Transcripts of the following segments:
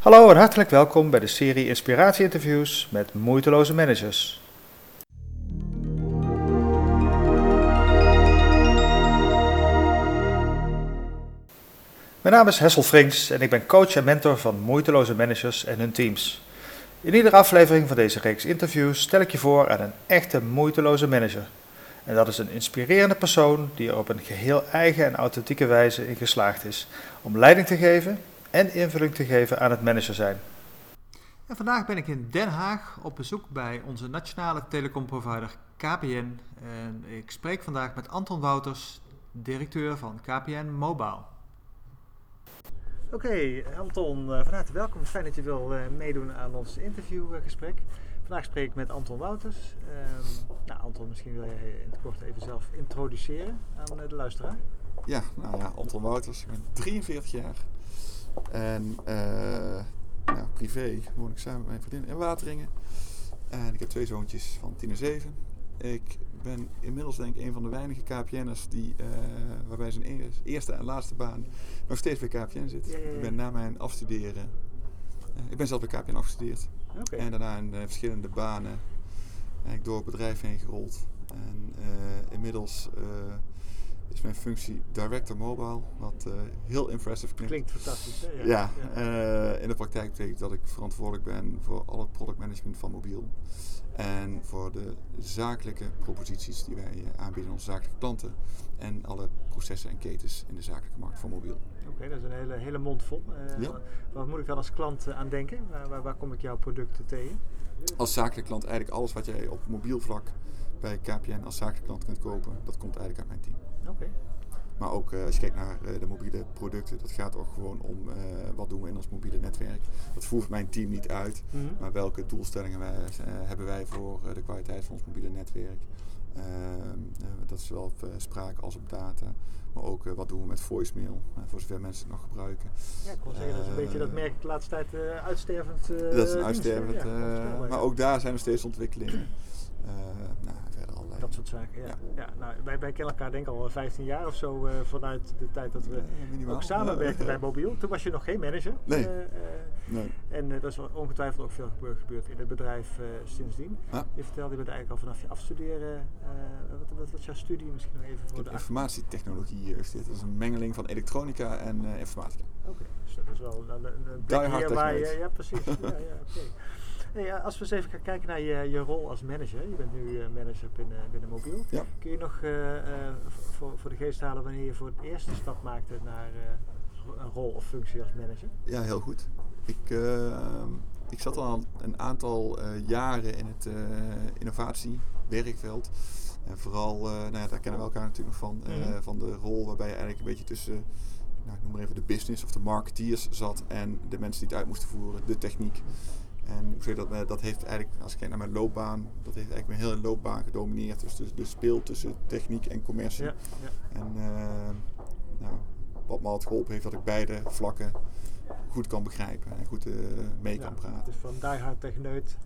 Hallo en hartelijk welkom bij de serie Inspiratie-interviews met moeiteloze managers. Mijn naam is Hessel Frings en ik ben coach en mentor van moeiteloze managers en hun teams. In iedere aflevering van deze reeks interviews stel ik je voor aan een echte moeiteloze manager. En dat is een inspirerende persoon die er op een geheel eigen en authentieke wijze in geslaagd is om leiding te geven en invulling te geven aan het manager zijn. En vandaag ben ik in Den Haag op bezoek bij onze nationale telecomprovider KPN. En ik spreek vandaag met Anton Wouters, directeur van KPN Mobile. Oké, Anton, uh, van harte welkom. Fijn dat je wil uh, meedoen aan ons interviewgesprek. Vandaag spreek ik met Anton Wouters. Uh, nou, Anton, misschien wil je in het kort even zelf introduceren aan uh, de luisteraar. Ja, nou ja, Anton Wouters. Ik ben 43 jaar. En nou, privé woon ik samen met mijn vriendin in Wateringen. En ik heb twee zoontjes van 10 en 7. Ik ben inmiddels denk ik een van de weinige KPN'ers die, uh, waarbij zijn eerste en laatste baan nog steeds bij KPN zit. Ja, ja, ja. Ik ben na mijn afstuderen, uh, ik ben zelf bij KPN afgestudeerd. Okay. En daarna in uh, verschillende banen ik door het bedrijf heen gerold. En inmiddels is mijn functie Director Mobile, wat uh, heel impressive klinkt. Klinkt fantastisch, hè? Ja. Uh, in de praktijk betekent dat ik verantwoordelijk ben voor al het productmanagement van mobiel. En voor de zakelijke proposities die wij uh, aanbieden aan onze zakelijke klanten. En alle processen en ketens in de zakelijke markt voor mobiel. Oké, okay, dat is een hele, hele mond vol. Ja. Wat moet ik dan als klant aan denken? Waar, waar, waar, kom ik jouw producten tegen? Als zakelijke klant eigenlijk alles wat jij op mobiel vlak bij KPN als zakelijke klant kunt kopen, dat komt eigenlijk uit mijn team. Okay. Maar ook uh, als je kijkt naar uh, de mobiele producten, dat gaat ook gewoon om uh, wat doen we in ons mobiele netwerk. Dat voert mijn team niet uit, mm -hmm. maar welke doelstellingen wij, hebben wij voor de kwaliteit van ons mobiele netwerk. Ehm, dat is zowel op spraak als op data. Maar ook wat doen we met voicemail, voor zover mensen het nog gebruiken. Ja, ik wil zeggen, dat is een beetje dat merk de laatste tijd uitstervend. dat is een uitstervend, ja, maar ook daar zijn er steeds ontwikkelingen. Dat soort zaken. Ja. ja. nou, wij, wij kennen elkaar denk ik al 15 jaar of zo uh, vanuit de tijd dat we ja, ook samenwerkten bij Mobiel. Toen was je nog geen manager. Nee. Uh, nee. En dat is ongetwijfeld ook veel gebeurd in het bedrijf sindsdien. Je vertelde, je bent eigenlijk al vanaf je afstuderen. wat, wat was jouw studie misschien nog even voor de Informatietechnologie is dit. Dat is een mengeling van elektronica en informatica. Oké, okay. dus dat is wel een, een plek waar je... Ja, precies. ja, ja. Hey, als we eens even gaan kijken naar je, je rol als manager. Je bent nu uh, manager binnen, binnen Mobiel. Ja. Kun je nog uh, voor, voor de geest halen wanneer je voor het eerst de stap maakte naar een rol of functie als manager? Ja, heel goed. Ik, ik zat al een aantal jaren in het innovatiewerkveld. En vooral, nou ja, daar kennen we elkaar natuurlijk nog van, mm. van de rol waarbij je eigenlijk een beetje tussen nou, ik noem maar even de business of de marketeers zat en de mensen die het uit moesten voeren, de techniek. En hoe zeg dat, dat heeft eigenlijk, als ik kijk naar mijn loopbaan, dat heeft eigenlijk mijn hele loopbaan gedomineerd. Dus de, de speel tussen techniek en commercie. Ja, ja. En uh, nou, wat me altijd geholpen heeft, dat ik beide vlakken goed kan begrijpen en goed uh, mee ja, kan praten. Dus van diehard techneut.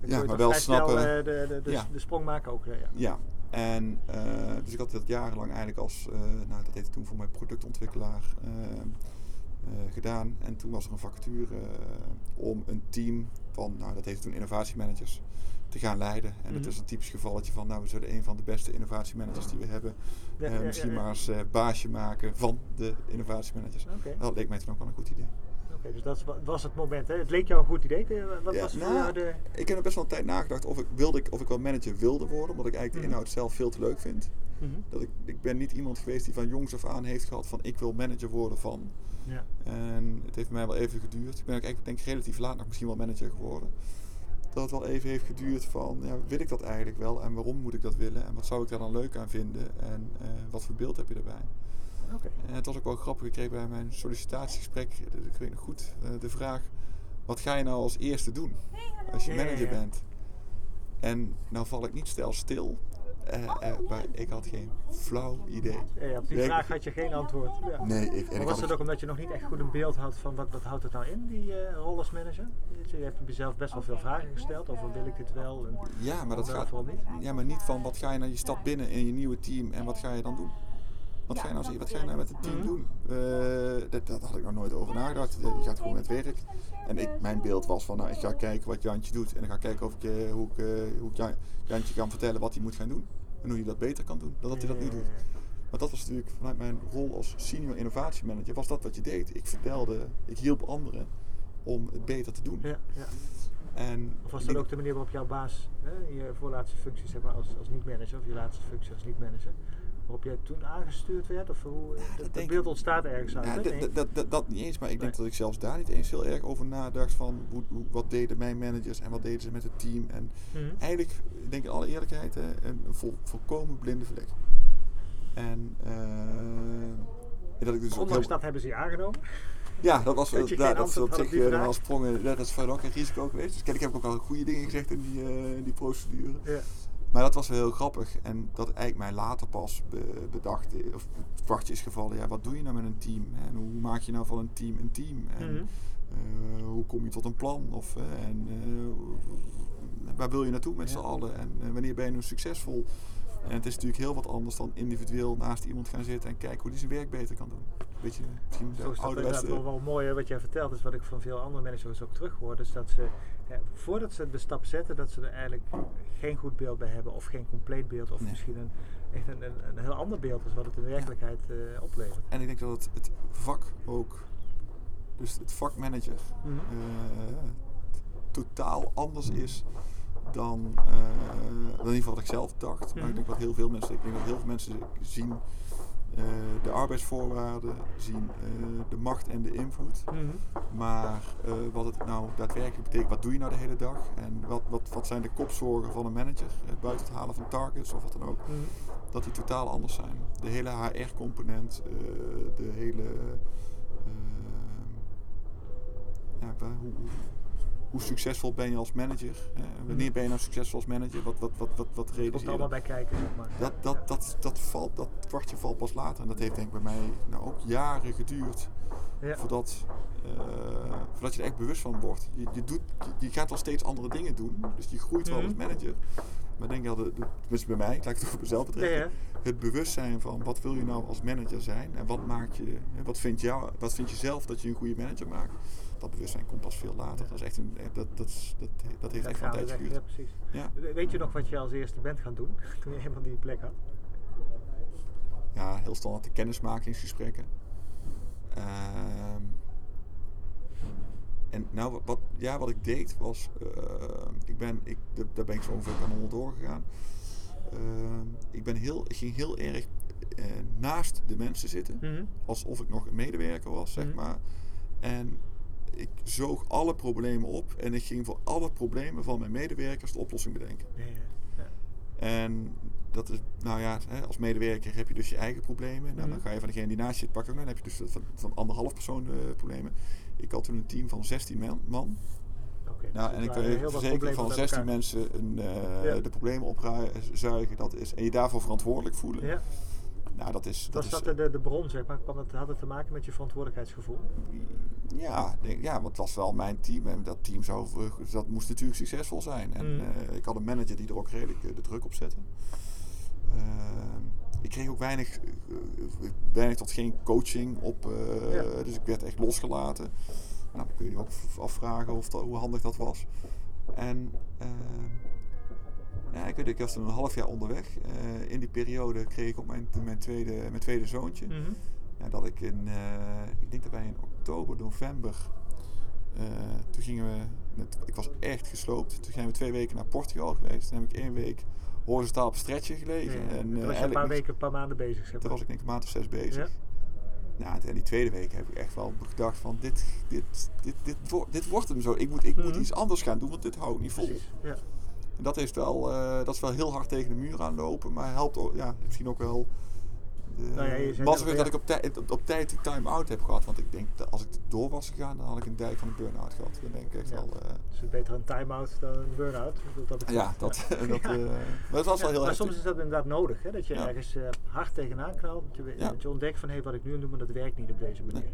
Ja, maar wel snappen. Snel, uh, de, de, de, de, sprong maken ook. Ja. ja. En dus ik had dat jarenlang eigenlijk als, nou dat heette toen voor mijn productontwikkelaar gedaan. En toen was er een vacature om een team van, nou dat heeft toen innovatiemanagers, te gaan leiden. En het mhm. is een typisch gevalletje van, nou we zullen een van de beste innovatiemanagers die we hebben, ja, uh, misschien maar eens uh, baasje maken van de innovatiemanagers. Okay. Dat leek mij toen ook wel een goed idee. Oké, okay, dus dat was het moment. Hè? Het leek jou een goed idee. Wat ja, was nou, de... Ik heb er best wel een tijd nagedacht of ik, wilde, of ik wel manager wilde worden, omdat ik eigenlijk de mhm. inhoud zelf veel te leuk vind. Mm -hmm. dat ik, ik ben niet iemand geweest die van jongs af aan heeft gehad van ik wil manager worden van. Ja. En het heeft mij wel even geduurd. Ik ben ook eigenlijk denk ik relatief laat nog misschien wel manager geworden. Dat het wel even heeft geduurd van, ja, wil ik dat eigenlijk wel en waarom moet ik dat willen en wat zou ik daar dan leuk aan vinden en uh, wat voor beeld heb je daarbij. Okay. En het was ook wel grappig, ik kreeg bij mijn sollicitatiegesprek, ik weet nog goed, uh, de vraag, wat ga je nou als eerste doen als je manager bent? En nou val ik niet stel stil, maar ik had geen flauw idee. Ja, op die vraag had je geen antwoord. Ja. Nee, ik, en Maar was het ook omdat je nog niet echt goed een beeld had van wat, wat houdt het nou in, die eh rol als manager? Je hebt jezelf best wel veel vragen gesteld over wil ik dit wel en Ja, maar dat gaat niet. Ja, maar niet van wat ga je naar je stad binnen in je nieuwe team en wat ga je dan doen. Wat ga je nou, zien? wat ga je nou met het team Mhm. doen? Eh, dat, dat had ik nog nooit over nagedacht. Je gaat gewoon met werk. En ik, mijn beeld was van, nou, ik ga kijken wat Jantje doet. En dan ga ik kijken of ik, eh, hoe ik, eh, hoe ik Jan- Jantje kan vertellen wat hij moet gaan doen. En hoe hij dat beter kan doen dan dat hij dat nu doet. Maar dat was natuurlijk vanuit mijn rol als senior innovatiemanager, was dat wat je deed. Ik vertelde, ik hielp anderen om het beter te doen. Ja, ja. En Of was dat ook de manier waarop jouw baas hè, je voorlaatste functie zeg maar, als, als niet-manager, of je laatste functie als niet-manager, waarop jij toen aangestuurd werd? Of hoe, dat, dat beeld ontstaat ergens uit. Hè? dat- Nee. dat, dat, dat, dat niet eens, maar ik denk dat ik zelfs daar niet eens heel erg over nadacht van hoe, hoe, wat deden mijn managers en wat deden ze met het team. En Mhm. eigenlijk, ik denk in alle eerlijkheid, hè, een, een vol, volkomen blinde vlek. En eh, dat ik dus Ondanks dat hebben ze je aangenomen. Ja, dat was Dat dat antwoord op zich sprongen. Dat is voor ook een risico geweest. Dus kijk, ik heb ook al goede dingen gezegd in die, eh, in die procedure. Ja. Maar dat was wel heel grappig. En dat eigenlijk mij later pas be- bedacht, of het kwartje is gevallen. Ja, wat doe je nou met een team? En hoe maak je nou van een team een team? En Mhm. eh, hoe kom je tot een plan? Of, en, eh, waar wil je naartoe met Ja. z'n allen? En eh, wanneer ben je nu succesvol? En het is natuurlijk heel wat anders dan individueel naast iemand gaan zitten en kijken hoe die zijn werk beter kan doen. Beetje misschien de Zo is dat wel, mooi wat jij vertelt. is wat ik van veel andere managers ook terughoor. Dus dat ze, voordat ze de stap zetten, dat ze er eigenlijk geen goed beeld bij hebben. Of geen compleet beeld. Of Nee. misschien een, echt een, een, een heel ander beeld is wat het in werkelijkheid eh, oplevert. En ik denk dat het, het vak ook, dus het vak manager, Mhm. eh, totaal anders is dan, eh, dan in ieder geval wat ik zelf dacht. Maar Mhm. ik denk wat heel veel mensen, ik denk dat heel veel mensen zien eh, de arbeidsvoorwaarden, zien eh, de macht en de invloed. Mhm. Maar eh, wat het nou daadwerkelijk betekent, wat doe je nou de hele dag? En wat, wat, wat zijn de kopzorgen van een manager, buiten het halen van targets of wat dan ook? Mhm. dat die totaal anders zijn. De hele HR-component, de hele. ja, hoe, hoe- succesvol ben je als manager? Eh, wanneer ben je nou succesvol als manager? Wat, wat, wat, wat, wat Komt er realiseer je? allemaal bij kijken, zeg maar. Dat, dat, dat, dat, valt, dat kwartje valt pas later. En dat heeft denk ik bij mij nou, ook jaren geduurd. Ja. Voordat, eh, voordat je er echt bewust van wordt. Je, je, doet, je, je gaat wel steeds andere dingen doen. Dus je groeit wel Mhm. als manager. Maar ik denk dat, de, de, tenminste bij mij, laat ik het over mezelf betrekken. Ja, ja. Het bewustzijn van wat wil je nou als manager zijn. En wat, maakt je, wat, vind jou, wat vind je zelf dat je een goede manager maakt. Dat bewustzijn komt pas veel later. Dat, is echt een, eh, dat, dat, dat, dat heeft echt wel een gaan we tijd weg. Ja, geduurd. precies. Ja. We- Weet je nog wat je als eerste bent gaan doen toen je helemaal die plek had? ja, heel standaard de kennismakingsgesprekken. Ehm, en nou, wat- wat, ja, wat ik deed was, ehm, ik ben, ik, da- daar ben ik zo ongeveer aan onderdoor gegaan. Ehm, ik, ben heel, ik ging heel erg eh, naast de mensen zitten, Mhm. alsof ik nog een medewerker was, zeg Mhm. maar. En ik zoog alle problemen op en ik ging voor alle problemen van mijn medewerkers de oplossing bedenken. Ja. En dat is, nou ja, als medewerker heb je dus je eigen problemen. Nou, Mhm. Dan ga je van degene die naast je zit pakken. Dan heb je dus van, van anderhalf persoon eh, problemen. Ik had toen een team van 16 man. dus Nou, en ik kan je verzekeren van met 16 elkaar. mensen een, eh, Ja. de problemen opzuigen. Dat is, en je daarvoor verantwoordelijk voelen. Ja. Nou, dat is... Dat Was dat de, de, de bron, zeg maar? Kwam het, had het te maken met je verantwoordelijkheidsgevoel? Ja, denk- ja, want het was wel mijn team. En dat team zou, eh, dat moest natuurlijk succesvol zijn. En Mm. eh, ik had een manager die er ook redelijk eh, de druk op zette. Ik kreeg ook weinig, eh, eh, weinig tot geen coaching op. eh, Ja. Dus ik werd echt losgelaten. Nou, dan kun je je ook afvragen of dat, hoe handig dat was. En ja, ik, weet, ik was toen een half jaar onderweg. Eh, in die periode kreeg ik ook mijn, mijn, tweede, mijn tweede zoontje. Mhm. Ja, dat ik in, eh, ik denk dat wij in oktober, november, eh, toen gingen we, ik was echt gesloopt. Toen zijn we twee weken naar Portugal geweest. Toen heb ik één week horizontaal op stretchen gelegen. Ja, En, toen was je een paar weken, een paar maanden bezig, zeg Toen was ik denk een maand of zes bezig. Ja. Nou, en die tweede week heb ik echt wel gedacht van dit, dit, dit, dit, wordt, dit wordt hem zo. Ik moet, ik moet Mhm. iets anders gaan doen, want dit houdt niet vol. Precies, ja. En dat, heeft wel, eh, dat is wel heel hard tegen de muur aanlopen, maar helpt ook, ja, misschien ook wel. De, Nou ja, net, dat ik op, tijd op, op tijd die time-out heb gehad. Want ik denk dat als ik door was gegaan, dan had ik een dijk van een burn-out gehad. Dan denk ik echt Ja. wel. eh, Dus het is beter een time-out dan een burn-out. dat ja, dat, dat, Ja. eh, maar was wel heel maar soms is dat inderdaad nodig, hè? dat je ergens hard tegenaan knalt. Dat je, dat je ontdekt van hé, wat ik nu doe, maar dat werkt niet op deze manier.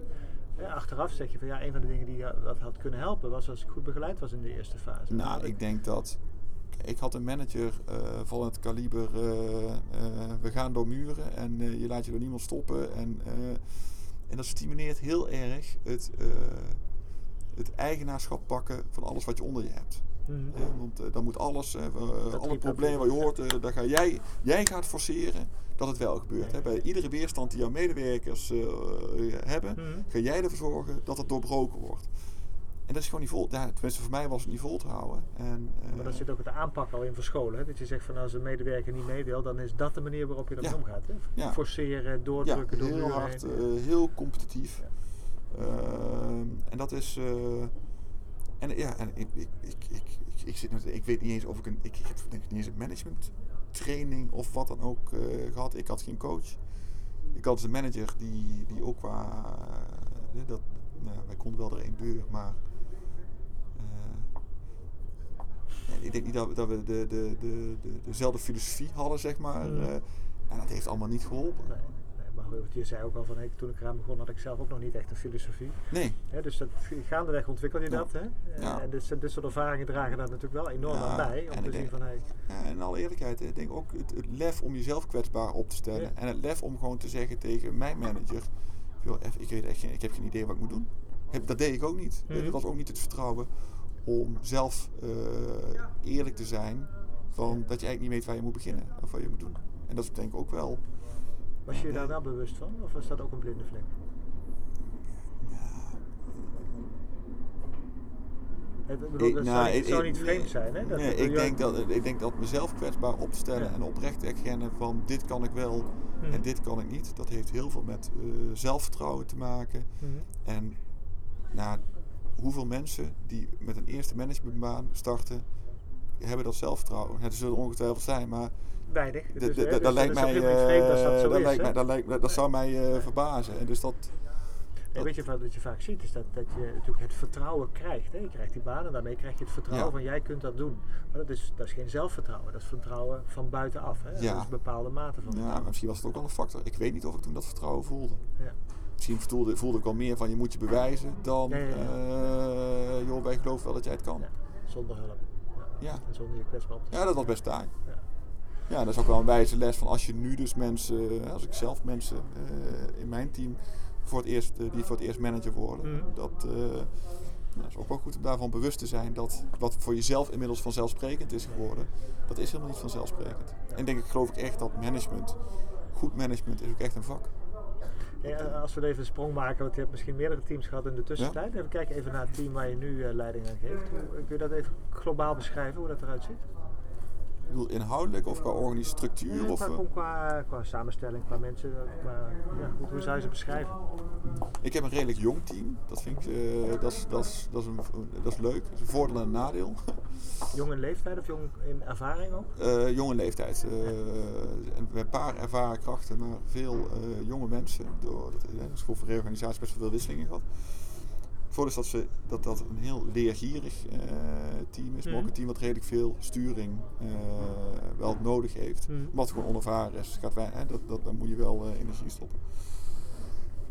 Ja, achteraf zeg je van ja, een van de dingen die je wat had kunnen helpen was als ik goed begeleid was in de eerste fase. Nou, Dat ik denk dat. Ik had een manager eh, van het kaliber, eh, eh, we gaan door muren en je laat je door niemand stoppen. En, en dat stimuleert heel erg het, het eigenaarschap pakken van alles wat je onder je hebt. Mhm. Want dan moet alles, alle problemen waar je hoort, dan ga jij, jij gaat forceren dat het wel gebeurt. Hè. Bij iedere weerstand die jouw medewerkers hebben, Mhm. ga jij ervoor zorgen dat het doorbroken wordt. En dat is gewoon niet vol, ja, tenminste voor mij was het niet vol te houden. En, eh, Maar dat zit ook met de aanpak al in verscholen. Hè? Dat je zegt van als een medewerker niet mee wil, dan is dat de manier waarop je ermee Ja. omgaat. Hè? Ja. Forceren, ja, doordrukken door heel hard, eh, heel competitief. Ehm, en dat is. eh, en ja, en ik, ik, ik, ik, ik, zit net, ik weet niet eens of ik een. Ik, heb denk ik niet eens een management training of wat dan ook eh, gehad. Ik had geen coach. Ik had dus een manager die, die ook qua. dat, nou, ja, wij konden wel er één deur, maar. eh, ja, ik denk niet dat we, dat we de, de, de, de, dezelfde filosofie hadden, zeg maar. Mm. eh, en dat heeft allemaal niet geholpen. Nee, nee, maar goed, je zei ook al van hey, toen ik eraan begon had ik zelf ook nog niet echt een filosofie. Nee. Hè, dus dat, gaandeweg ontwikkel je Ja. dat. Hè? En- Ja. En dit, dit soort ervaringen dragen daar natuurlijk wel enorm Ja, aan bij. Om te zien van hey, Ja, in alle eerlijkheid, ik denk ook het, het lef om jezelf kwetsbaar op te stellen. En het lef om gewoon te zeggen tegen mijn manager: ik, weet echt geen, ik heb geen idee wat ik moet doen. Dat deed ik ook niet. Mhm. Dat was ook niet het vertrouwen om zelf eh, eerlijk te zijn. Van dat je eigenlijk niet weet waar je moet beginnen of wat je moet doen. En dat is denk ik ook wel. was je je daar wel bewust van? Of was dat ook een blinde vlek? Het, ik bedoel, Ik- dat nou, zou, niet, ik- zou niet vreemd zijn. Hè? Dat nee, ik, denk dat, ik denk dat mezelf kwetsbaar op te stellen Ja. en oprecht erkennen van dit kan ik wel Mhm. en dit kan ik niet. Dat heeft heel veel met eh, zelfvertrouwen te maken. Mhm. En nou, hoeveel mensen die met een eerste managementbaan starten, hebben dat zelfvertrouwen? Er zullen ongetwijfeld zijn, maar Weinig. Dus, dus dat lijkt mij, dat eh, dat lijkt mij, dat zou mij eh, verbazen. En dus dat, weet je wat, je vaak ziet is dat, dat je natuurlijk het vertrouwen krijgt. Hè? Je krijgt die baan en daarmee krijg je het vertrouwen Ja. van jij kunt dat doen. Maar dat is, dat is geen zelfvertrouwen, dat is vertrouwen van buitenaf. Hè? Ja. Dat is een bepaalde mate van ja, vertrouwen. misschien was het ook wel een factor. Ik weet niet of ik toen dat vertrouwen voelde. Ja. Misschien voelde, voelde ik wel meer van je moet je bewijzen dan Ja, ja, ja. eh, joh, wij geloven wel dat jij het kan. Zonder hulp. Ja. En zonder je kwetsbaar op te Ja, dat was best taai. Ja. Ja, dat is ook wel een wijze les van als je nu dus mensen, als ik zelf mensen eh, in mijn team voor het eerst, eh, die voor het eerst manager worden, Mhm. dat, eh, nou, is ook wel goed om daarvan bewust te zijn dat wat voor jezelf inmiddels vanzelfsprekend is geworden, dat is helemaal niet vanzelfsprekend. En denk ik, geloof ik echt dat management, goed management is ook echt een vak. Als we even een sprong maken, want je hebt misschien meerdere teams gehad in de tussentijd. Even kijken even naar het team waar je nu eh, leiding aan geeft. Hoe, kun je dat even globaal beschrijven, hoe dat eruit ziet? Bedoel, inhoudelijk of qua organische structuur? Ja, Of, qua, eh, qua, qua samenstelling, qua mensen, qua, ja, hoe zou je ze beschrijven? Ik heb een redelijk jong team. Dat vind ik eh, dat is, dat is, dat is, een, dat is leuk. Dat is een voordeel en een nadeel. Jong in leeftijd of jong in ervaring ook? Eh, jonge leeftijd. Eh, hebben een paar ervaren krachten, maar veel eh, jonge mensen. Door eh, de school voor reorganisatie best wel veel wisselingen gehad. Voordeel is dat, ze, dat dat een heel leergierig eh, team is, maar ook Mhm. een team wat redelijk veel sturing eh, wel nodig heeft. Mhm. Omdat het gewoon onervaren is. Gaat wij, hè, dat, dat, daar moet je wel eh, energie stoppen.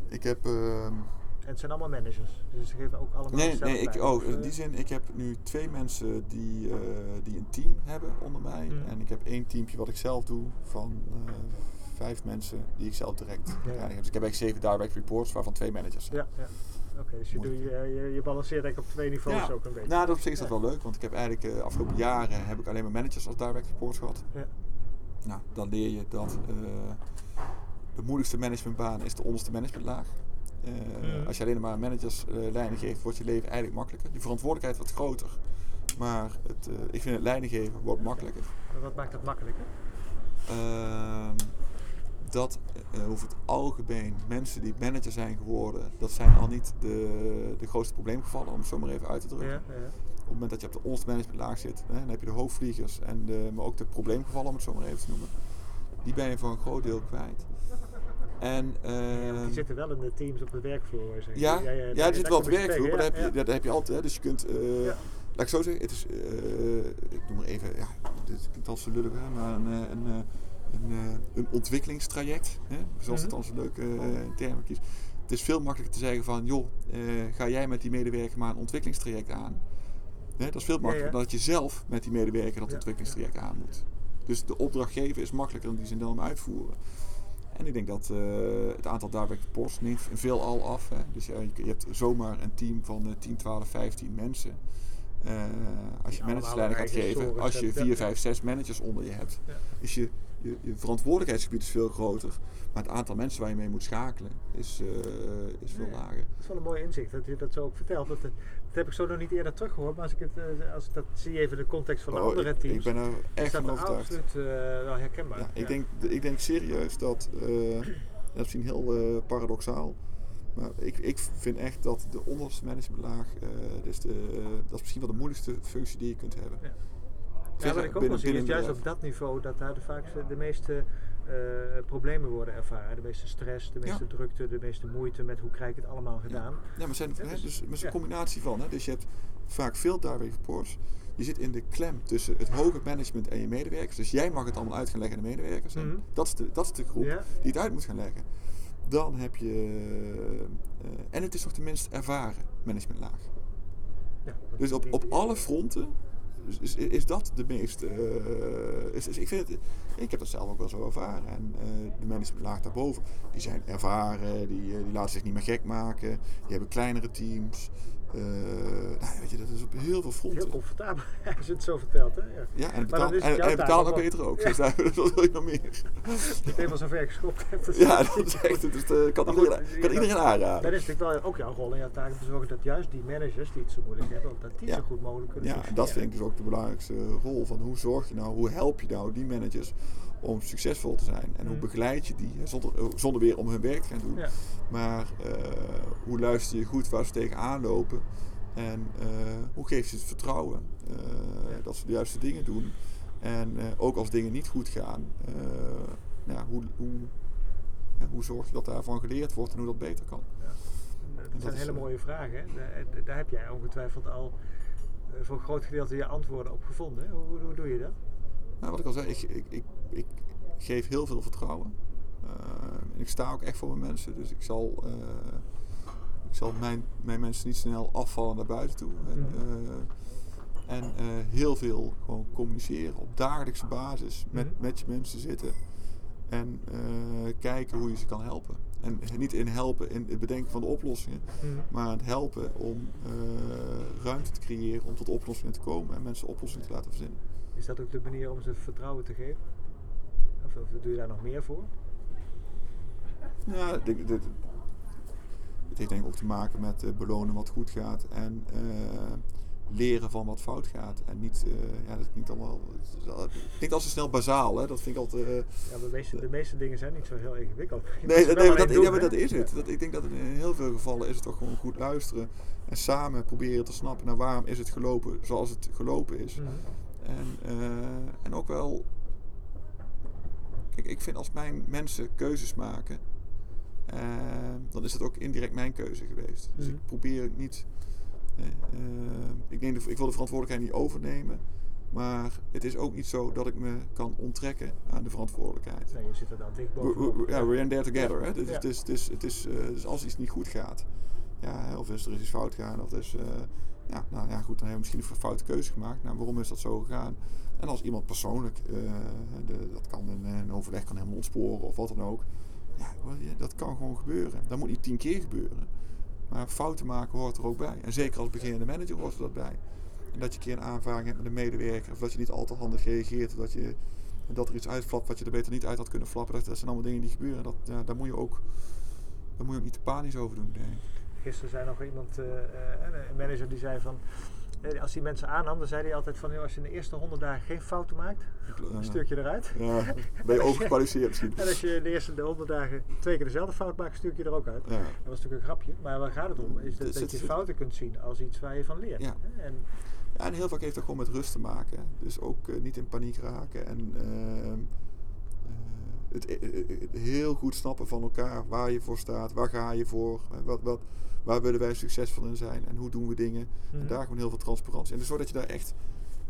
Ik heb. ehm, En het zijn allemaal managers, dus ze geven ook allemaal Nee, nee ik, oh, in die zin, ik heb nu twee mensen die, eh, die een team hebben onder mij. Mhm. En ik heb één teampje wat ik zelf doe van eh, vijf mensen die ik zelf direct Ja. heb. Dus ik heb eigenlijk zeven direct reports, waarvan twee managers. Ja, ja. Oké, dus je, doe, je, je, je balanceert eigenlijk op twee niveaus Ja. ook een beetje. Nou, dat op zich is dat Ja. wel leuk, want ik heb eigenlijk de afgelopen jaren heb ik alleen maar managers als direct reports gehad. Ja. Nou, dan leer je dat eh, de moeilijkste managementbaan is de onderste managementlaag. Eh. Als je alleen maar managers eh leiding geeft, wordt je leven eigenlijk makkelijker. Je verantwoordelijkheid wordt groter. Maar het, eh, ik vind het leiding geven wordt makkelijker. Wat maakt dat makkelijker? Dat eh, over het algemeen mensen die manager zijn geworden, dat zijn al niet de, de grootste probleemgevallen, om het zo maar even uit te drukken. Ja, ja. Op het moment dat je op de onderste managementlaag zit, hè, dan heb je de hoofdvliegers, en de, maar ook de probleemgevallen, om het zo maar even te noemen. Die ben je voor een groot deel kwijt. En, Ja, ehm, die zitten wel in de teams op de werkvloer. zeggen. ja, ja, ja, er zit wel op de werkvloer, maar dat heb, je, ja, dat heb je altijd. Hè. Dus je kunt, eh, Ja. laat ik zo zeggen, het is, ik noem maar even, ja, dit klinkt al zo lullig, hè, maar een, een, een, eh, een ontwikkelingstraject, hè, zoals het Mhm. dan zo leuk eh, termen kiest. Het is veel makkelijker te zeggen van, joh, eh, ga jij met die medewerker maar een ontwikkelingstraject aan. Hè, dat is veel makkelijker dan dat je zelf met die medewerker dat ontwikkelingstraject aan moet. Dus de opdrachtgever is makkelijker in die zin dan uitvoeren. En ik denk dat het aantal direct reports neemt veelal af. Hè. Dus ja, je, je hebt zomaar een team van eh, 10, 12, 15 mensen. Als je managersleiding gaat geven, als je hebben. 4, 5, 6 managers onder je hebt, is je, je, je verantwoordelijkheidsgebied is veel groter. Maar het aantal mensen waar je mee moet schakelen is, eh, is veel lager. Dat is wel een mooi inzicht dat je dat zo ook vertelt. Dat, dat heb ik zo nog niet eerder teruggehoord. Maar als ik, het, eh, als ik dat zie even in de context van de Oh, andere ik, teams. ik ben er is echt dat van overtuigd. absoluut eh, wel herkenbaar. Ja, ik, Ja. Denk, ik denk serieus dat, dat is misschien heel paradoxaal, maar ik, ik vind echt dat de onderste managementlaag, eh, dus de, dat is misschien wel de moeilijkste functie die je kunt hebben. Ja. Ja, wat ik ook binnen- wel zie is juist op dat niveau dat daar de, vaak de meeste eh, problemen worden ervaren. De meeste stress, de meeste Ja. drukte, de meeste moeite met hoe krijg ik het allemaal gedaan. Ja, maar, zijn, hè, dus- dus, het is ja. een combinatie van. Hè, dus je hebt vaak veel direct reports. Je zit in de klem tussen het hoge management en je medewerkers. Dus jij mag het allemaal uit gaan leggen aan de medewerkers. En Mhm. dat, is de, dat is de groep die het uit moet gaan leggen. Dan heb je... eh, en het is nog de minst ervaren managementlaag. Dus op, op alle fronten is, is, dat de meest. eh, is, ik, vind ik heb dat zelf ook wel zo ervaren. En eh, de managementlaag daarboven, die zijn ervaren, die, eh, die laten zich niet meer gek maken, die hebben kleinere teams. Eh, nou, weet je, dat is op heel veel fronten. Heel comfortabel als je het zo vertelt. Hè? Ja. Ja, en en, betaalt ook wat- beter ook. Ja. Dus daar, dat wil je nog meer. Als je het eenmaal zo ver geschopt Ja, dat is echt. eh, kan iedereen, kan iedereen Dan aanraden. is natuurlijk wel ook jouw rol en jouw taak om te zorgen dat juist die managers die het zo moeilijk hebben, dat die Ja. zo goed mogelijk kunnen Ja, en dat vind ik dus ook de belangrijkste rol van hoe zorg je nou, hoe help je nou die managers om succesvol te zijn en hoe Mhm. begeleid je die hè, zonder, zonder weer om hun werk te gaan doen. Ja. Maar eh, hoe luister je goed waar ze tegenaan lopen en eh, hoe geef je ze het vertrouwen eh, Ja. dat ze de juiste dingen doen. En eh, ook als dingen niet goed gaan, eh, ja, hoe, hoe, ja, hoe zorg je dat daarvan geleerd wordt en hoe dat beter kan. Ja. Dat dat zijn hele eh, mooie vragen. Hè? Daar, daar heb jij ongetwijfeld al eh, voor een groot gedeelte je antwoorden op gevonden. Hoe, hoe doe je dat? Nou, wat ik al zei, ik, ik, ik, ik geef heel veel vertrouwen. Eh, en ik sta ook echt voor mijn mensen. Dus ik zal, eh, ik zal mijn, mijn mensen niet snel afvallen naar buiten toe. En, Mhm. eh, en eh, heel veel gewoon communiceren op dagelijkse basis. Met, Mhm. met je mensen zitten. En eh, kijken hoe je ze kan helpen. En niet in helpen in het bedenken van de oplossingen. Maar het helpen om eh, ruimte te creëren om tot oplossingen te komen. En mensen oplossingen te laten verzinnen. Is dat ook de manier om ze vertrouwen te geven? Of, of doe je daar nog meer voor? Ja, dit, dit, het heeft denk ik ook te maken met eh, belonen wat goed gaat en eh, leren van wat fout gaat. En niet, eh, ja, dat klinkt allemaal, het klinkt al zo snel bazaal, hè? dat vind ik altijd... Ja, de meeste, de meeste dingen zijn niet zo heel ingewikkeld. Je nee, nee, maar dat, ja, maar dat is het. Ja. Dat, ik denk dat in heel veel gevallen is het toch gewoon goed luisteren en samen proberen te snappen naar waarom is het gelopen zoals het gelopen is. Mhm. En, en ook wel. Kijk, ik vind als mijn mensen keuzes maken, eh, dan is het ook indirect mijn keuze geweest. Dus Mhm. ik probeer het niet. eh, eh, ik, neem de, ik wil de verantwoordelijkheid niet overnemen. Maar het is ook niet zo dat ik me kan onttrekken aan de verantwoordelijkheid. Nee, je zit er dan dicht We- bovenop. we- Ja, we're in there together. Hè? Dus, Ja. het is, het is, het is, eh, dus als iets niet goed gaat, ja, of is er is iets fout gegaan, of is, eh, ja, nou ja, goed, dan hebben we misschien een foute keuze gemaakt. Nou, waarom is dat zo gegaan? En als iemand persoonlijk, eh, de, dat kan een, een overleg kan helemaal ontsporen of wat dan ook. Ja, dat kan gewoon gebeuren. Dat moet niet tien keer gebeuren. Maar fouten maken hoort er ook bij. En zeker als beginnende manager hoort er dat bij. En dat je een keer een aanvaring hebt met een medewerker. Of dat je niet al te handig reageert. Of dat, je, dat er iets uitflapt wat je er beter niet uit had kunnen flappen. Dat, zijn allemaal dingen die gebeuren. Dat, daar, moet je ook, daar moet je ook niet te panisch over doen, denk ik. Gisteren zei nog iemand, eh, eh, een manager die zei van, eh, als hij mensen aannam, dan zei hij altijd van, als je in de eerste honderd dagen geen fouten maakt, dan stuur ik je eruit. Ja, ben je overgekwalificeerd misschien. En als je in de eerste de 100 dagen twee keer dezelfde fout maakt, stuur ik je er ook uit. Ja. Dat was natuurlijk een grapje, maar waar gaat het om? Is dat, dat je fouten kunt zien als iets waar je van leert. Ja. En, Ja, en heel vaak heeft dat gewoon met rust te maken. Dus ook niet in paniek raken. En ehm, eh, het, heel goed snappen van elkaar waar je voor staat, waar ga je voor, wat, wat, waar willen wij succesvol in zijn en hoe doen we dingen. Mhm. En daar gewoon heel veel transparantie. En dus zodat je daar echt,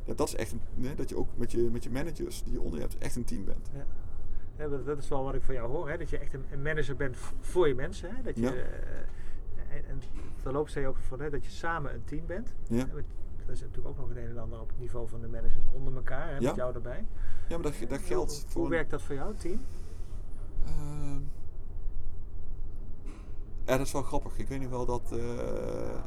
ja, dat is echt, een, nee, dat je ook met je, met je managers die je onder hebt, echt een team bent. ja. Ja, dat, dat is wel wat ik van jou hoor, hè? dat je echt een, manager bent voor je mensen. Hè? Dat je, Ja. eh, en, en terloops zei je ook van, hè, dat je samen een team bent. Ja. Er is natuurlijk ook nog een en ander op het niveau van de managers onder elkaar, hè, Ja. met jou erbij. Ja, maar dat, dat geldt Hoe, voor... hoe werkt dat voor jou, team? Ehm, ja, dat is wel grappig. Ik weet nog wel dat. eh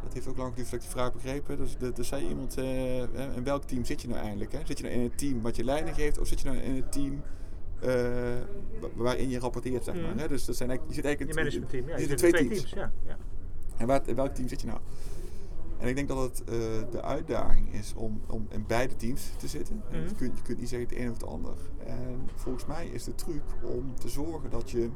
het heeft ook lang geduurd ik die vraag begrepen. Dus er, er zei iemand: eh, in welk team zit je nou eigenlijk? Hè? Zit je nou in een team wat je leiding geeft, of zit je nou in een team eh, wa- waarin je rapporteert, zeg maar? Mhm. Hè? Dus dat zijn eigenlijk, je zit eigenlijk in- managementteam, ja. je Je zit in twee teams. teams, ja. ja. En waar, in welk team zit je nou? En ik denk dat het de uitdaging is om, om in beide teams te zitten. En Mhm. je, kunt, je kunt niet zeggen het een of het ander. En volgens mij is de truc om te zorgen dat je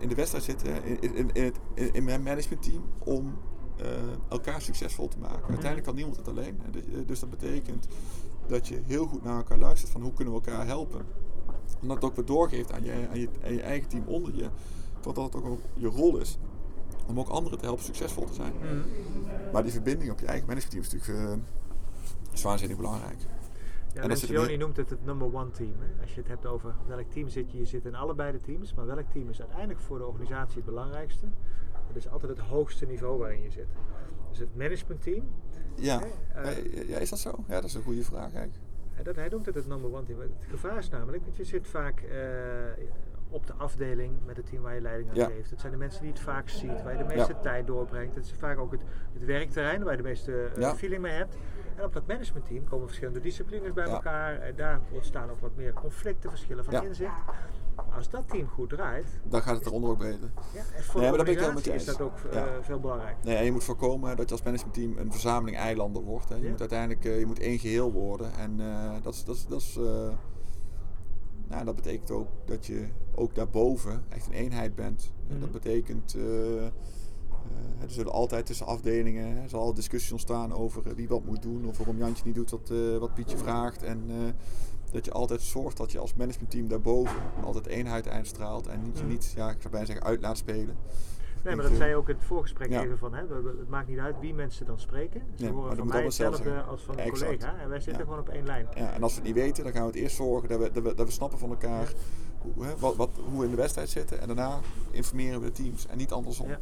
in de wedstrijd zit, hè, in, in, in, het, in, mijn managementteam, om eh, elkaar succesvol te maken. Uiteindelijk kan niemand het alleen. Dus, eh, Dus dat betekent dat je heel goed naar elkaar luistert van hoe kunnen we elkaar helpen. En dat het ook weer doorgeeft aan je, aan je, aan je eigen team onder je. Want dat het ook je rol is om ook anderen te helpen succesvol te zijn. Mhm. Maar die verbinding op je eigen managementteam is natuurlijk eh, is waanzinnig belangrijk. Ja, En dat Lencioni noemt het het number one team. Hè? Als je het hebt over welk team zit je, je zit in allebei de teams, maar welk team is uiteindelijk voor de organisatie het belangrijkste? Het is altijd het hoogste niveau waarin je zit. Dus het managementteam, Ja, Eh, Eh, ja, is dat zo? Ja, dat is een goede vraag eigenlijk. dat, hij noemt het het number one team. Het gevaar is namelijk, want je zit vaak eh, op de afdeling met het team waar je leiding aan Ja. geeft. Het zijn de mensen die het vaak ziet, waar je de meeste Ja. tijd doorbrengt. Het is vaak ook het, het werkterrein waar je de meeste feeling mee hebt. En op dat managementteam komen verschillende disciplines bij Ja. elkaar. En daar ontstaan ook wat meer conflicten, verschillen van Ja. inzicht. Maar als dat team goed draait, Dan gaat het eronder ook beter. ja, en voor Nee, de maar dat is dat ook eh, veel belangrijker. Nee, en je moet voorkomen dat je als managementteam een verzameling eilanden wordt. Hè. Je moet uiteindelijk eh, je moet één geheel worden. En eh, dat is. Dat is, dat is nou, dat betekent ook dat je ook daarboven echt een eenheid bent. En Mhm. Dat betekent. Eh, er zullen altijd tussen afdelingen er zal discussies ontstaan over eh, wie wat moet doen. Of waarom Jantje niet doet wat, eh, wat Pietje vraagt. En dat je altijd zorgt dat je als managementteam daarboven altijd eenheid uitstraalt. En niet, je Mhm. niet, ja, ik zou bijna zeggen, uit laat spelen. Nee, maar dat zei je ook in het voorgesprek ja. even van, hè, het maakt niet uit wie mensen dan spreken. Ze Nee, horen van mij hetzelfde als van een Exact. collega. En wij zitten Ja. gewoon op één lijn. Ja, en als we het niet weten, dan gaan we het eerst zorgen dat we, dat we, dat we snappen van elkaar hoe, hè, wat, wat, hoe we in de wedstrijd zitten. En daarna informeren we de teams en niet andersom. Ja.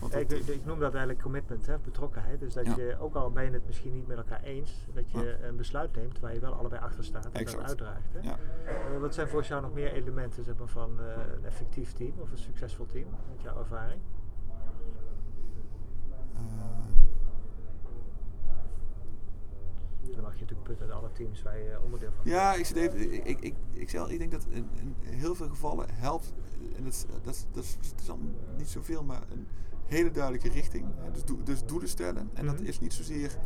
Want dat- ik, ik noem dat eigenlijk commitment, hè, betrokkenheid. Dus dat Ja. je, ook al ben je het misschien niet met elkaar eens, dat je Ja. een besluit neemt waar je wel allebei achter staat en Exact. dat uitdraagt. Hè. ja. Eh, wat zijn volgens jou nog meer elementen zeg maar, van eh, een effectief team of een succesvol team, met jouw ervaring? Dan mag je natuurlijk putten uit alle teams waar je onderdeel van ja, ik, zit even, ik, ik, ik, ik, ik denk dat in, in heel veel gevallen helpt, en dat, is- dat, is- dat, is- allemaal niet zoveel, maar een hele duidelijke richting. Dus, dus doelen stellen. En dat Mhm. is niet zozeer.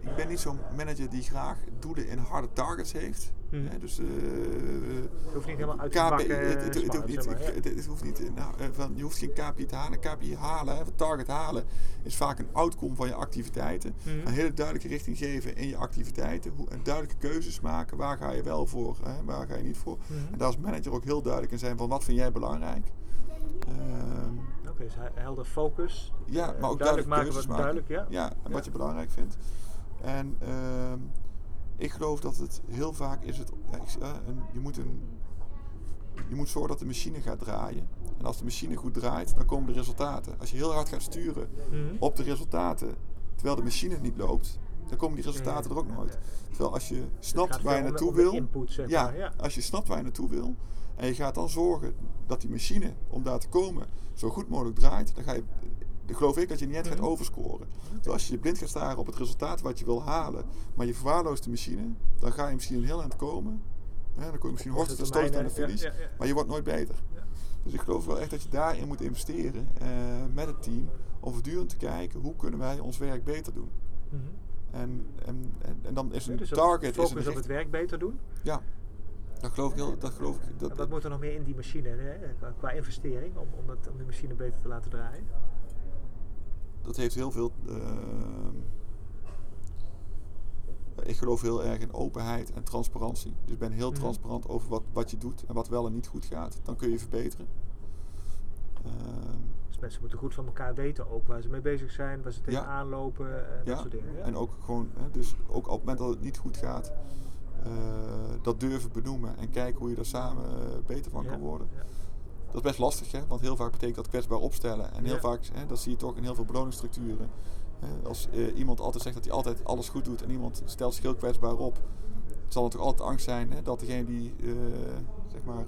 Ik ben niet zo'n manager die graag doelen in harde targets heeft. Mhm. Dus, eh, Het hoeft niet helemaal uit te bakken. het, het, hoeft niet, zeg maar, ja. het, het hoeft niet nou, eh, van, je hoeft geen KPI te halen. KPI halen, hè, target halen, is vaak een outcome van je activiteiten. Mhm. Een hele duidelijke richting geven in je activiteiten. Hoe, en duidelijke keuzes maken. Waar ga je wel voor, hè, waar ga je niet voor. En daar als manager ook heel duidelijk in zijn van wat vind jij belangrijk. Ehm, Dus he- helder focus. ja, eh, maar ook duidelijk maken wat maken. duidelijk, ja. Ja, en wat je belangrijk vindt. En ehm, ik geloof dat het heel vaak is het. ik- eh, een, je, moet een, je moet zorgen dat de machine gaat draaien. En als de machine goed draait, dan komen de resultaten. Als je heel hard gaat sturen Mhm. op de resultaten, terwijl de machine niet loopt, dan komen die resultaten Ja, er ook nooit. Terwijl als je Het snapt waar je naartoe wil, input, zeg ja, maar, ja. als je snapt waar je naartoe wil en je gaat dan zorgen dat die machine om daar te komen zo goed mogelijk draait, dan ga je, dan geloof ik dat je niet gaat Mhm. overscoren. Terwijl als je je blind gaat staren op het resultaat wat je wil halen, maar je verwaarloost de machine, dan ga je misschien een heel eind komen. Hè, dan kom je misschien horst en stoot aan de finish, ja, ja, ja. maar je wordt nooit beter. Ja. Dus ik geloof wel echt dat je daarin moet investeren eh, met het team om voortdurend te kijken hoe kunnen wij ons werk beter doen. Mhm. En, en, en, en dan is een Dus target is focus een op het werk beter doen. Ja, dat geloof ik heel. Dat geloof ik. Dat, wat moet er nog meer in die machine, hè, qua, investering, om, om, die machine beter te laten draaien? dat heeft heel veel. ehm, ik geloof heel erg in openheid en transparantie. Dus ben heel Mhm. transparant over wat, wat je doet en wat wel en niet goed gaat. Dan kun je verbeteren. Ehm, Dus mensen moeten goed van elkaar weten ook waar ze mee bezig zijn, waar ze Ja. tegenaan lopen en dat ja, soort dingen. Ja. en ook gewoon, hè, dus ook op het moment dat het niet goed gaat, eh, dat durven benoemen en kijken hoe je daar samen eh, beter van Ja, kan worden. ja. dat is best lastig, hè? want heel vaak betekent dat kwetsbaar opstellen. En heel Ja. vaak, hè, dat zie je toch in heel veel beloningsstructuren. Hè? Als eh, iemand altijd zegt dat hij altijd alles goed doet en iemand stelt zich heel kwetsbaar op, zal er toch altijd angst zijn hè, dat degene die zeg maar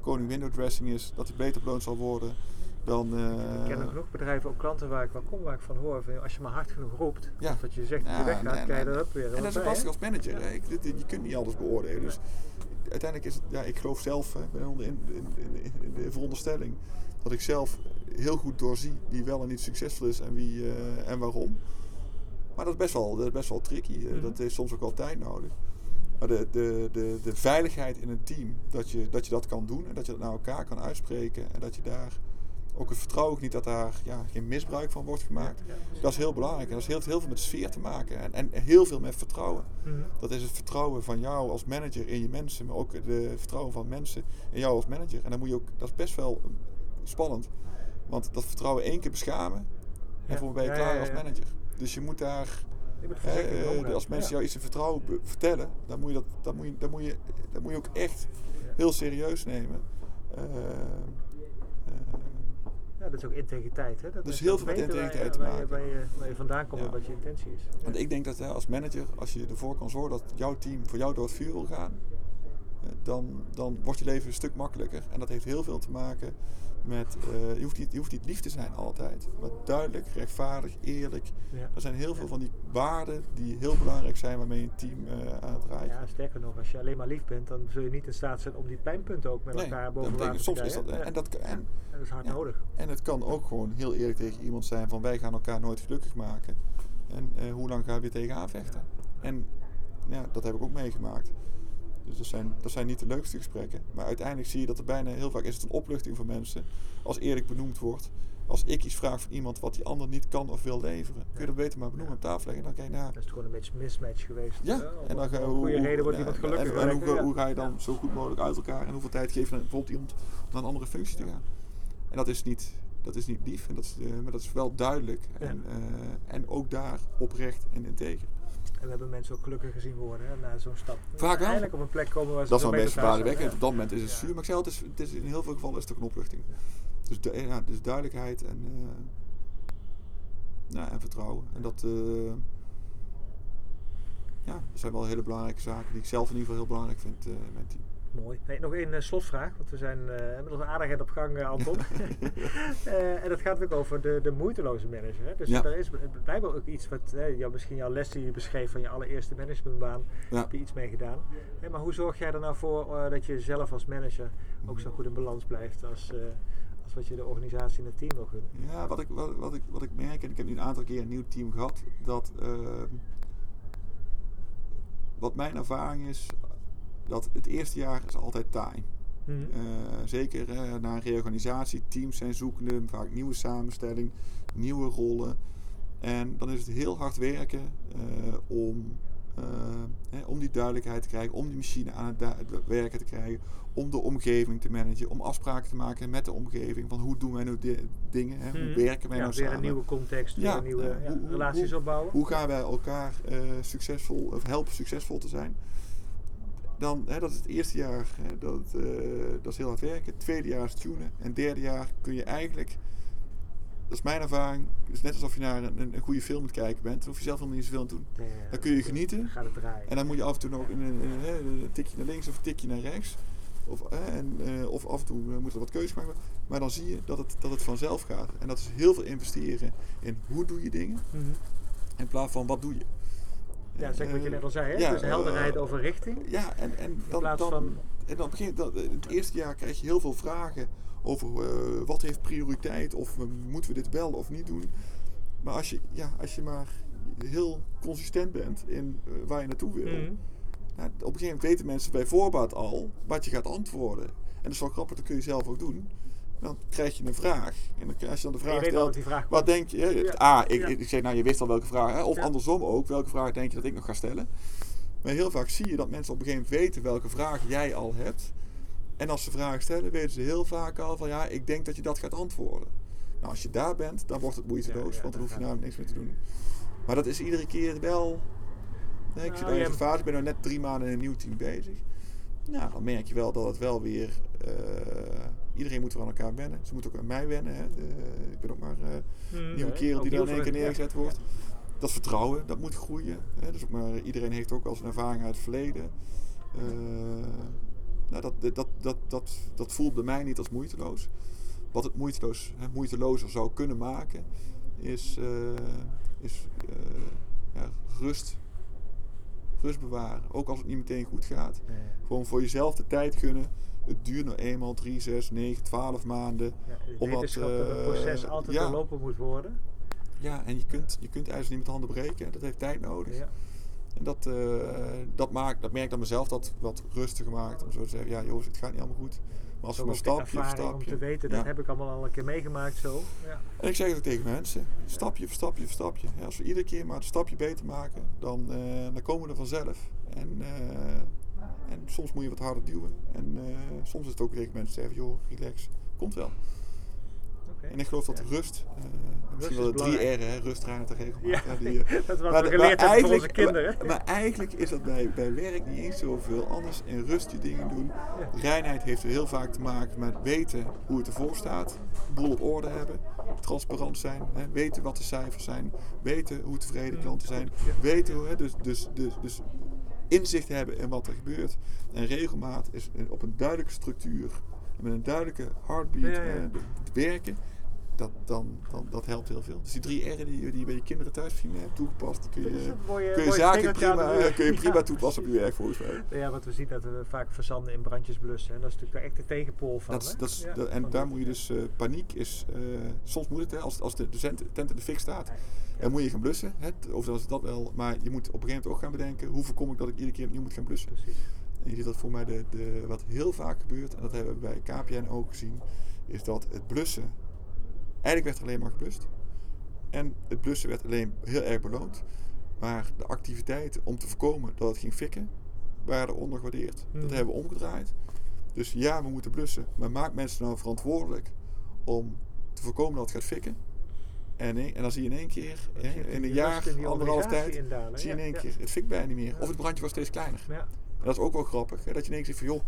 koning window dressing is, dat hij beter beloond zal worden dan... eh, ik ken genoeg bedrijven, ook klanten waar ik wel kom, waar ik van hoor. van, als je maar hard genoeg roept, Ja. of wat je zegt dat je weggaat, nee, krijg je nee. er ook weer En dat is ook lastig als manager. Ja. Hè? Ik, dit- je kunt niet alles beoordelen. Dus uiteindelijk is het, ja, ik geloof zelf, hè, ik ben onder in, in, in, in de veronderstelling dat ik zelf heel goed doorzie wie wel en niet succesvol is en, wie, eh, en waarom. Maar dat is best wel, dat is best wel tricky. Eh, Mhm. Dat heeft soms ook wel tijd nodig. Maar de, de, de, de veiligheid in een team, dat je, dat je dat kan doen en dat je dat naar elkaar kan uitspreken en dat je daar ook het vertrouwen niet dat daar ja, geen misbruik van wordt gemaakt. Dat is heel belangrijk. En dat heeft heel veel met sfeer te maken. En, en heel veel met vertrouwen. Mhm. Dat is het vertrouwen van jou als manager in je mensen. Maar ook het vertrouwen van mensen in jou als manager. En dan moet je ook, dat is best wel spannend. Want dat vertrouwen één keer beschamen. En Ja. voor ben je klaar ja, als manager. Dus je moet daar, hè, omgaan. als mensen jou iets in vertrouwen be- vertellen. Dan moet je dat, dan moet je, dan moet je, dan moet je ook echt heel serieus nemen. Eh, eh, dat is ook integriteit. Hè? Dat Dus heel veel met integriteit te maken. waar je, waar je vandaan komt en wat je intentie is. Want ik denk dat als manager, als je ervoor kan zorgen dat jouw team voor jou door het vuur wil gaan, dan, dan wordt je leven een stuk makkelijker. En dat heeft heel veel te maken met, eh, je, hoeft niet, je hoeft niet lief te zijn altijd, maar duidelijk, rechtvaardig, eerlijk. Ja. Er zijn heel veel Ja. van die waarden die heel belangrijk zijn waarmee een team eh, aan het. Ja, sterker nog, als je alleen maar lief bent, dan zul je niet in staat zijn om die pijnpunten ook met Nee, elkaar dat boven betekent- te soms is dat, en, dat, en, En dat is hard nodig. En het kan ook gewoon heel eerlijk tegen iemand zijn van wij gaan elkaar nooit gelukkig maken. En eh, hoe lang gaan we weer tegenaan vechten? En ja, dat heb ik ook meegemaakt. Dus dat zijn, dat zijn niet de leukste gesprekken. Maar uiteindelijk zie je dat er bijna heel vaak is het een opluchting voor mensen. Als eerlijk benoemd wordt. Als ik iets vraag van iemand wat die ander niet kan of wil leveren. Kun je dat beter maar benoemen op tafel leggen. En dan kijk je naar. Dat is gewoon een beetje mismatch geweest. Ja, en dan ga je goede reden wordt en- hoe, ja. hoe ga je dan zo goed mogelijk uit elkaar en hoeveel tijd geef je dan bijvoorbeeld iemand om naar een andere functie te gaan? En dat is niet, dat is niet lief, en dat is, eh, maar dat is wel duidelijk. En, eh, en ook daar oprecht en integer. En we hebben mensen ook gelukkig gezien worden hè, na zo'n stap. Vaak wel. Eindelijk op een plek komen waar ze Dat is wel zijn. verbazingwekkend. Op Ja. dat moment is het Ja. zuur, maar ik zei al, het is, het is in heel veel gevallen is het ook een opluchting. Dus, du- ja, dus duidelijkheid en, eh, ja, en vertrouwen. En dat, eh, ja, dat zijn wel hele belangrijke zaken die ik zelf in ieder geval heel belangrijk vind eh, in mijn team. Mooi. Nee, nog één eh, slotvraag, want we zijn eh inmiddels aardig op gang, eh, Anton. Eh, en dat gaat ook over de, de moeiteloze manager. Hè? Dus Ja. daar is blijkbaar ook iets wat, hè, jou, misschien jouw les die je beschreef van je allereerste managementbaan, Ja. heb je iets mee gedaan. Maar hoe zorg jij er nou voor dat je zelf als manager ook zo goed in balans blijft als, als wat je de organisatie en het team wil gunnen? Ja, wat ik, wat, wat, ik, wat ik merk, en ik heb nu een aantal keer een nieuw team gehad, dat ehm, wat mijn ervaring is, dat het eerste jaar is altijd taai. Mhm. Eh, zeker na een reorganisatie, teams zijn zoekende, vaak nieuwe samenstelling, nieuwe rollen. En dan is het heel hard werken eh, om, eh, hè, om die duidelijkheid te krijgen, om die machine aan het, werken te krijgen, om de omgeving te managen, om afspraken te maken met de omgeving. Van hoe doen wij nou di- dingen, hè? hoe Mhm. werken wij ja, nou weer samen. een nieuwe context, weer Ja, een nieuwe ja, hoe- relaties hoe- opbouwen. Hoe gaan wij elkaar succesvol, of helpen succesvol te zijn? Dan, hè, dat is het eerste jaar, hè, dat, eh, dat is heel hard werken. Het tweede jaar is tunen. En het derde jaar kun je eigenlijk, dat is mijn ervaring, het is net alsof je naar een, een goede film moet kijken bent. Dan hoef je zelf helemaal niet zoveel aan te doen. Ja, Dan kun je genieten. Gaat het draaien. En dan moet je af en toe nog een, tikje naar links of een tikje naar rechts. Of, eh, en, eh, of af en toe eh, moet er wat keuzes maken. Maar dan zie je dat het, dat het vanzelf gaat. En dat is heel veel investeren in hoe doe je dingen. Mhm. In plaats van wat doe je. Ja, zeg wat je Eh, net al zei, hè? ja, dus helderheid eh, over richting. Ja, en, en dan, dan, van- en dan begint dat, in het eerste jaar krijg je heel veel vragen over eh, wat heeft prioriteit of eh, moeten we dit wel of niet doen. Maar als je, ja, als je maar heel consistent bent in eh, waar je naartoe wil, Mhm. op een gegeven moment weten mensen bij voorbaat al wat je gaat antwoorden. En dat is wel grappig, dat kun je zelf ook doen. Dan krijg je een vraag. En dan, als je dan de vraag weet al dat stelt, die vraag wat denk je? hè? Ja. A, ik, Ja. ik zeg nou, je wist al welke vraag. Hè? Of Ja. andersom ook, welke vraag denk je dat ik nog ga stellen? Maar heel vaak zie je dat mensen op een gegeven moment weten welke vraag jij al hebt. En als ze vragen stellen, weten ze heel vaak al van ja, ik denk dat je dat gaat antwoorden. Nou, als je daar bent, dan wordt het moeiteloos, Ja, ja, want dan hoef je namelijk niks meer te doen. Maar dat is iedere keer wel. Nee, ik Nou, zit nou in je een fase, ik ben nu net drie maanden in een nieuw team bezig. Nou, dan merk je wel dat het wel weer eh, iedereen moet er aan elkaar wennen. Ze moeten ook aan mij wennen. Hè. Eh, ik ben ook maar een nieuwe kerel die dan in één keer neergezet wordt. Dat vertrouwen, dat moet groeien. Hè. Dus ook maar, iedereen heeft ook wel zijn ervaring uit het verleden. Eh, nou, dat, dat, dat, dat, dat voelt bij mij niet als moeiteloos. Wat het moeiteloos, hè, moeitelozer zou kunnen maken, is, eh, is ja, rust. Rust bewaren. Ook als het niet meteen goed gaat. Nee. Gewoon voor jezelf de tijd gunnen. Het duurt nou eenmaal 3, 6, 9, 12 maanden. Ja, de Omdat, wetenschap dat het eh, proces altijd ja. doorlopen moet worden. Ja, en je kunt, je kunt ijzer niet met handen breken. Dat heeft tijd nodig. Ja. En dat, eh, dat, maakt, dat merk ik aan mezelf dat wat rustiger maakt. Om zo te zeggen, ja jongens, het gaat niet allemaal goed. Maar als we maar stapje voor stapje. om te weten, Ja. dat heb ik allemaal al een keer meegemaakt zo. Ja. En ik zeg het ook tegen mensen. Stapje voor stapje voor stapje. Ja, als we iedere keer maar een stapje beter maken, dan, eh, dan komen we er vanzelf. En, en soms moet je wat harder duwen. En eh, soms is het ook tegen mensen zeggen, joh, relax. Komt wel. En ik geloof dat Ja. rust, eh, misschien is wel de drie. R'en, hè, rust, en regelmaat. Ja, die, eh, dat is wat maar we de- geleerd hebben van onze kinderen. Maar, maar eigenlijk is dat bij, bij werk niet eens zoveel anders. In rust je dingen doen. Ja. Reinheid heeft heel vaak te maken met weten hoe het ervoor staat. Boel op orde hebben. Transparant zijn. Hè, weten wat de cijfers zijn. Weten hoe tevreden klanten zijn. Weten hoe, hè, dus, dus, dus, dus inzicht hebben in wat er gebeurt. En regelmaat is op een duidelijke structuur. Met een duidelijke heartbeat Ja, ja. eh, werken. Dat, dan, dan, dat helpt heel veel. Dus die drie R'en die, je- die je bij je kinderen thuis misschien hebt toegepast, die kun je, mooie, kun je zaken prima, kun je prima toepassen op je werk volgens mij. Ja, want we zien dat we vaak verzanden in brandjes blussen. En dat is natuurlijk echt de tegenpool van. Dat is, dat is, Ja, dat- en daar moet je dus, eh, paniek is, eh, soms moet het, hè, als, als de, de tent in de fik staat, Dan moet je gaan blussen. Hè, of dat is dat wel, maar je moet op een gegeven moment ook gaan bedenken, hoe voorkom ik dat ik iedere keer opnieuw moet gaan blussen. Precies. En je ziet dat voor mij de, de, wat heel vaak gebeurt, en dat hebben we bij KPN ook gezien, is dat het blussen, eigenlijk werd er alleen maar geblust. En het blussen werd alleen heel erg beloond. Maar de activiteiten om te voorkomen dat het ging fikken, waren ondergewaardeerd. Dat hebben we omgedraaid. Dus ja, we moeten blussen. Maar maak mensen nou verantwoordelijk om te voorkomen dat het gaat fikken. En, in- en dan zie je in één keer, hè, je in een jaar, anderhalf tijd, zie je in één keer, het fikt bijna niet meer. Of het brandje was steeds kleiner. Ja. En dat is ook wel grappig, hè, dat je in één keer zegt van joh,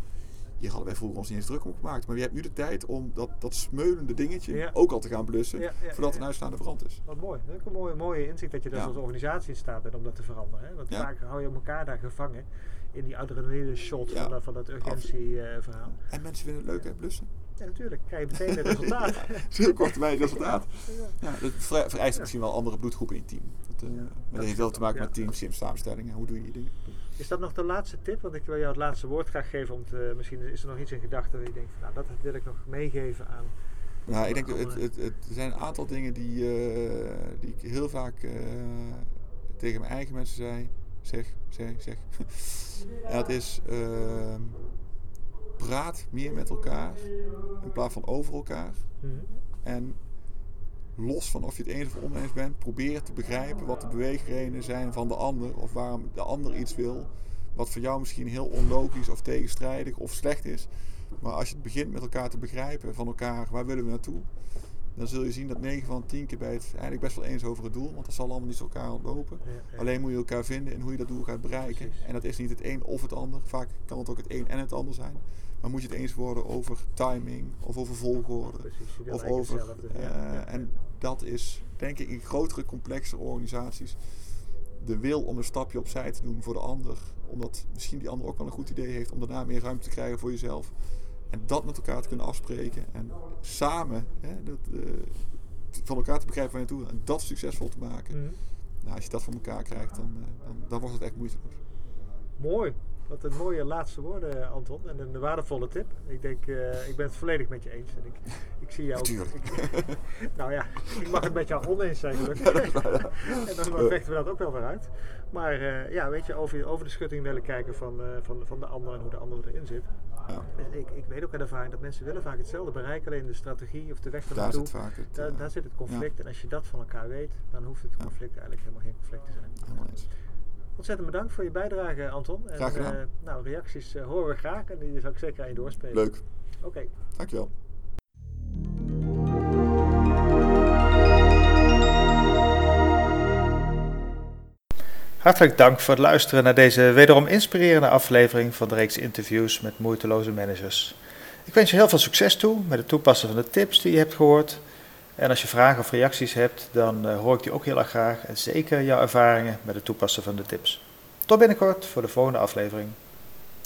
hier hadden wij vroeger ons niet eens druk om gemaakt. Maar je hebt nu de tijd om dat, dat smeulende dingetje Ja. ook al te gaan blussen, Ja, ja, voordat een uitstaande brand is. Wat mooi. Dat is ook een mooie, mooie inzicht dat je dus als organisatie in staat bent om dat te veranderen. Hè? Want vaak hou je elkaar daar gevangen in die adrenaline shot van, dat, van dat urgentieverhaal. En mensen vinden het leuk hè, blussen. Ja, natuurlijk. Krijg je meteen het resultaat. Heel kort termijn resultaat. Ja. Dat vereist misschien wel andere bloedgroepen in team. Dat, maar dat heeft wel te maken met teams, team samenstellingen. Hoe doe je je dingen? Is dat nog de laatste tip? Want ik wil jou het laatste woord graag geven. Om te, misschien is er nog iets in gedachten waar je denkt, van, nou dat wil ik nog meegeven aan. Nou, ik denk het, het, het, er zijn een aantal dingen die, eh, die ik heel vaak eh, tegen mijn eigen mensen zei. Zeg, zeg, zeg. en dat is, ehm, praat meer met elkaar in plaats van over elkaar. Mhm. En los van of je het eens of oneens bent, probeer te begrijpen wat de beweegredenen zijn van de ander. Of waarom de ander iets wil. Wat voor jou misschien heel onlogisch of tegenstrijdig of slecht is. Maar als je het begint met elkaar te begrijpen van elkaar, waar willen we naartoe? Dan zul je zien dat 9 van 10 keer bij het eigenlijk best wel eens over het doel. Want dat zal allemaal niet zo elkaar ontlopen. Ja, ja. Alleen moet je elkaar vinden in hoe je dat doel gaat bereiken. Precies. En dat is niet het een of het ander. Vaak kan het ook het een en het ander zijn. Maar moet je het eens worden over timing of over volgorde. Precies, Of over. hetzelfde. eh, Ja. En dat is denk ik in grotere, complexere organisaties. De wil om een stapje opzij te doen voor de ander. Omdat misschien die ander ook wel een goed idee heeft om daarna meer ruimte te krijgen voor jezelf. En dat met elkaar te kunnen afspreken. En samen hè, dat, eh, van elkaar te begrijpen waar je naartoe. En dat succesvol te maken. Mhm. Nou, als je dat voor elkaar krijgt, dan, eh, dan, dan wordt het echt moeiteloos. Mooi. Wat een mooie laatste woorden, Anton. En een waardevolle tip. Ik denk, eh, ik ben het volledig met je eens. En ik, ik zie jou. Ik- nou ja, ik mag het met jou oneens zijn, gelukkig. en dan vechten we dat ook wel weer uit. Maar eh, ja, weet je, over, over de schutting willen kijken van, eh, van, van de ander en hoe de ander erin zit. Ja, Dus ik, ik weet ook uit ervaring dat mensen willen vaak hetzelfde bereiken, alleen de strategie of de weg daar zit het. Daar, eh, daar zit het conflict. En als je dat van elkaar weet, dan hoeft het conflict eigenlijk helemaal geen conflict te zijn. helemaal eens. Ontzettend bedankt voor je bijdrage, Anton. En, Graag gedaan. eh, nou, reacties eh, horen we graag en die zal ik zeker aan je doorspelen. Leuk, Oké. dankjewel. Hartelijk dank voor het luisteren naar deze wederom inspirerende aflevering van de reeks interviews met moeiteloze managers. Ik wens je heel veel succes toe met het toepassen van de tips die je hebt gehoord. En als je vragen of reacties hebt, dan uh, hoor ik die ook heel erg graag. En zeker jouw ervaringen met het toepassen van de tips. Tot binnenkort voor de volgende aflevering.